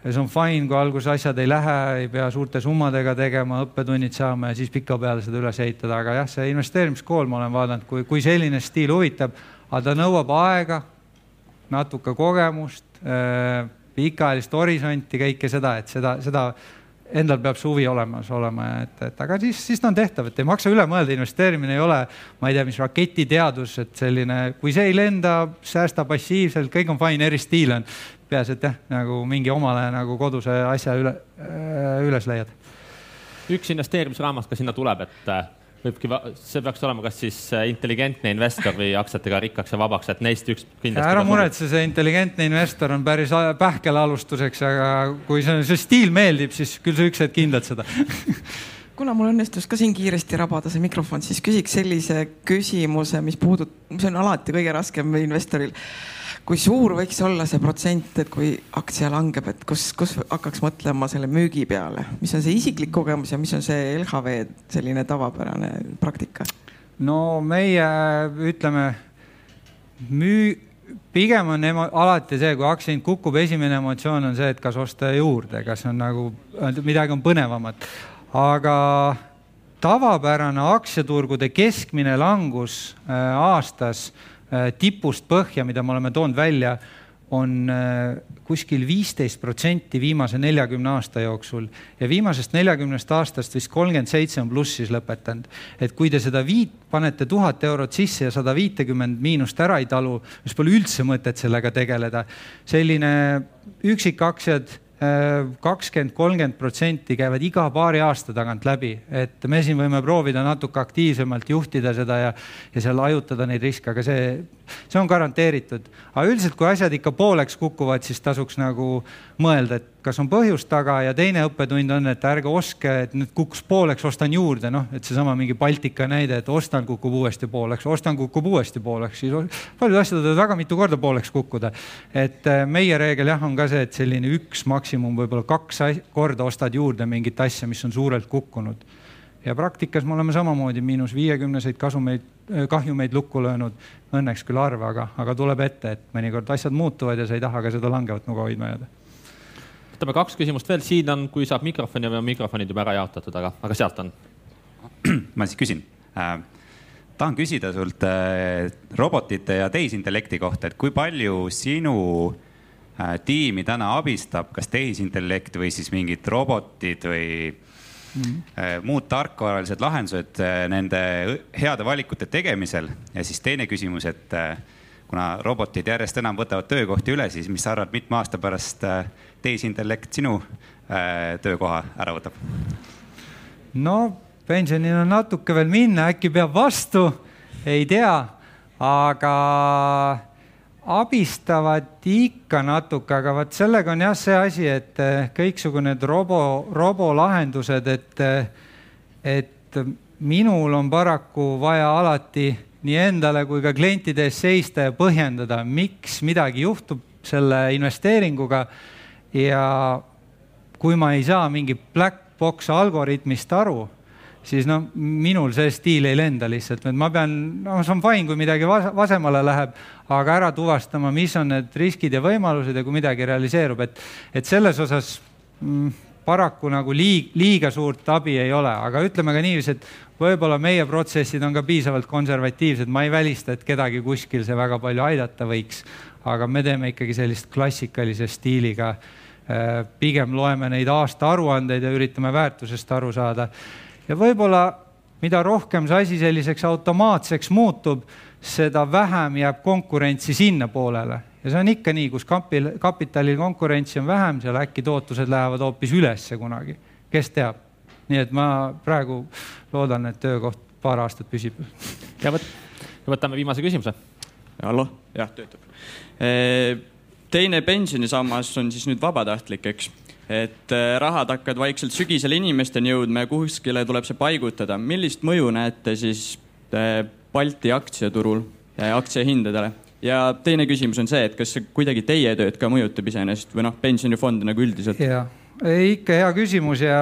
see on fine, kui alguses asjad ei lähe, ei pea suurte summadega tegema, õppetunnid saama ja siis pikapeale seda üles ehitada, aga jah, see investeerimiskool, ma olen vaadanud, kui, kui selline stiil huvitab, aga ta nõuab aega, natuke kogemust, äh, pikaajalist horisonti, kõike seda, et seda, seda endal peab see huvi olemas olema, et, et aga siis, siis ta on tehtav, et ei maksa üle mõelda, investeerimine ei ole, ma ei tea, mis raketiteadus, et selline, kui see ei lenda, säästa passiivselt, kõik on fine, eri stiil on. peaasi, et jah, nagu mingi omale nagu koduse asja üle, äh, üles leiad. üks investeerimisraamat ka sinna tuleb, et võibki, see peaks olema kas siis äh, intelligentne investor või aktsiatega rikkaks ja vabaks, et neist üks kindlasti. ära muretse, see intelligentne investor on päris pähkel alustuseks, aga kui see, see stiil meeldib, siis küll sa üks hetk hindad seda kuna mul õnnestus ka siin kiiresti rabada see mikrofon, siis küsiks sellise küsimuse, mis puudutab, see on alati kõige raskem investoril kui suur võiks olla see protsent, et kui aktsia langeb, et kus, kus hakkaks mõtlema selle müügi peale, mis on see isiklik kogemus ja mis on see LHV selline tavapärane praktika? no meie ütleme, müü-, pigem on emo-, alati see, kui aktsia hind kukub, esimene emotsioon on see, et kas osta juurde, kas on nagu midagi on põnevamat. aga tavapärane aktsiaturgude keskmine langus äh, aastas tipust põhja, mida me oleme toonud välja, on äh, kuskil viisteist protsenti viimase neljakümne aasta jooksul ja viimasest neljakümnest aastast vist kolmkümmend seitse on plussis lõpetanud. et kui te seda viit panete tuhat eurot sisse ja sada viitekümmend miinust ära ei talu, siis pole üldse mõtet sellega tegeleda. selline üksikaktsiad kakskümmend, kolmkümmend protsenti käivad iga paari aasta tagant läbi, et me siin võime proovida natuke aktiivsemalt juhtida seda ja, ja seal hajutada neid riske, aga see, see on garanteeritud. aga üldiselt, kui asjad ikka pooleks kukuvad, siis tasuks nagu mõelda, et kas on põhjust taga ja teine õppetund on, et ärge ostke, et nüüd kukkus pooleks, ostan juurde, noh, et seesama mingi Baltika näide, et ostan, kukub uuesti pooleks, ostan, kukub uuesti pooleks, siis paljud asjad võivad väga mitu korda pooleks kukkuda. et äh, meie reegel jah, on ka see, et selline üks maksimum, võib-olla kaks korda ostad juurde mingit asja, mis on suurelt kukkunud. ja praktikas me oleme samamoodi miinus viiekümneseid kasumeid, äh, kahjumeid lukku löönud, õnneks küll harva, aga, aga tuleb ette, et mõnikord asjad muutuvad ja sa ei taha ka seda langevat nuga hoidma jääda võtame kaks küsimust veel, siin on, kui saab mikrofoni või on mikrofonid juba ära jaotatud, aga, aga sealt on. ma siis küsin äh, tahan küsida sult äh, robotite ja tehisintellekti kohta, et kui palju sinu äh, tiimi täna abistab, kas tehisintellekt või siis mingid robotid või mm -hmm. muud tarkvaralised lahendused nende heade valikute tegemisel ja siis teine küsimus, et kuna robotid järjest enam võtavad töökohti üle, siis mis sa arvad, mitme aasta pärast tehisintellekt sinu töökoha ära võtab? no pensionil on natuke veel minna, äkki peab vastu, ei tea, aga abistavad ikka natuke, aga vot sellega on jah see asi, et eh, kõiksugu need robo, robolahendused, et, et minul on paraku vaja alati nii endale kui ka klientide ees seista ja põhjendada, miks midagi juhtub selle investeeringuga. ja kui ma ei saa mingi black box algoritmist aru siis noh, minul see stiil ei lenda lihtsalt, et ma pean, no see on fine, kui midagi vasemale läheb, aga ära tuvastama, mis on need riskid ja võimalused ja kui midagi realiseerub, et, et selles osas mm, paraku nagu liig, liiga suurt abi ei ole, aga ütleme ka niiviisi, et võib-olla meie protsessid on ka piisavalt konservatiivsed, ma ei välista, et kedagi kuskil see väga palju aidata võiks, aga me teeme ikkagi sellist klassikalise stiiliga. Äh, pigem loeme neid aastaaruandeid ja üritame väärtusest aru saada ja võib-olla mida rohkem see asi selliseks automaatseks muutub, seda vähem jääb konkurentsi sinnapoolele ja see on ikka nii, kus kapil, kapitalil konkurentsi on vähem, seal äkki tootlused lähevad hoopis ülesse kunagi, kes teab. Nii et ma praegu loodan, et töökoht paar aastat püsib. ja võt-, võtame viimase küsimuse. hallo, jah, töötab. teine pensionisammas on siis nüüd vabatahtlik, eks et rahad hakkavad vaikselt sügisel inimesteni jõudma ja kuskile tuleb see paigutada. millist mõju näete siis Balti aktsiaturul ja aktsiahindadele? ja teine küsimus on see, et kas see kuidagi teie tööd ka mõjutab iseenesest või noh, pensionifonde nagu üldiselt? jah, ikka hea küsimus ja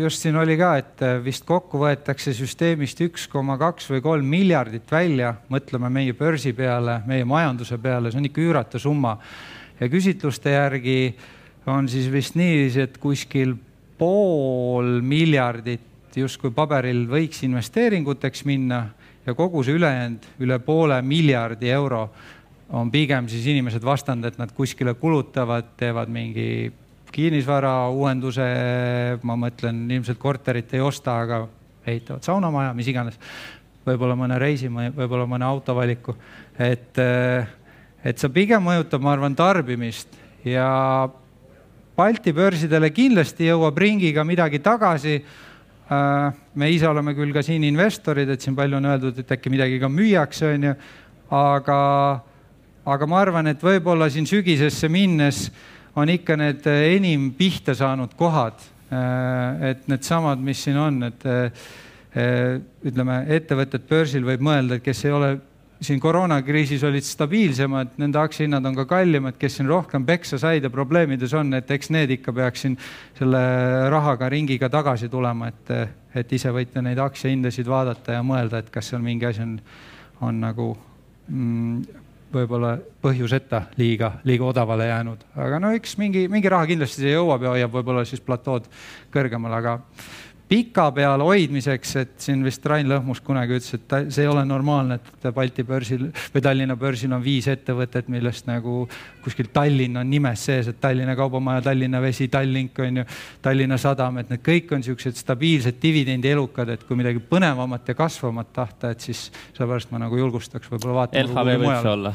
just siin oli ka, et äh, vist kokku võetakse süsteemist üks koma kaks või kolm miljardit välja, mõtleme meie börsi peale, meie majanduse peale, see on ikka üüratu summa. ja küsitluste järgi on siis vist niiviisi, et kuskil pool miljardit justkui paberil võiks investeeringuteks minna ja kogu see ülejäänud üle poole miljardi euro on pigem siis inimesed vastand, et nad kuskile kulutavad, teevad mingi kinnisvara uuenduse, ma mõtlen, ilmselt korterit ei osta, aga ehitavad saunamaja, mis iganes. võib-olla mõne reisi, võib-olla mõne auto valiku, et, et see pigem mõjutab, ma arvan, tarbimist ja Balti börsidele kindlasti jõuab ringiga midagi tagasi. Me ise oleme küll ka siin investorid, et siin palju on öeldud, et äkki midagi ka müüakse, on ju, aga, aga ma arvan, et võib-olla siin sügisesse minnes on ikka need enim pihta saanud kohad. Äh, et needsamad, mis siin on, et äh, ütleme, ettevõtted börsil võib mõelda, et kes ei ole siin koroonakriisis olid stabiilsemad, nende aktsiahinnad on ka kallimad, kes siin rohkem peksa said ja probleemides on, et eks need ikka peaks siin selle rahaga ringiga tagasi tulema, et, et ise võite neid aktsiahindasid vaadata ja mõelda, et kas seal mingi asi on, on nagu mm, võib-olla põhjuseta liiga, liiga odavale jäänud, aga no eks mingi, mingi raha kindlasti siia jõuab ja hoiab võib-olla siis platood kõrgemal, aga pika peal hoidmiseks, et siin vist Rain Lõhmus kunagi ütles, et ta, see ei ole normaalne, et Balti börsil või Tallinna börsil on viis ettevõtet, millest nagu kuskil Tallinn on nimes sees, et Tallinna Kaubamaja, Tallinna Vesi, Tallink on ju, Tallinna Sadam, et need kõik on niisugused stabiilsed dividendielukad, et kui midagi põnevamat ja kasvavat tahta, et siis sellepärast ma nagu julgustaks võib-olla vaatama. LHV võib see olla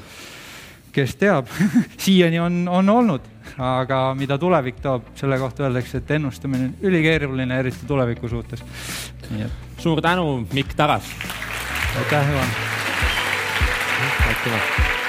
kes teab siiani on, on olnud, aga mida tulevik toob, selle kohta öeldakse, et ennustamine on ülikeeruline, eriti tuleviku suhtes. suur tänu, Mikk Taras. aitäh, Ivan. aitüma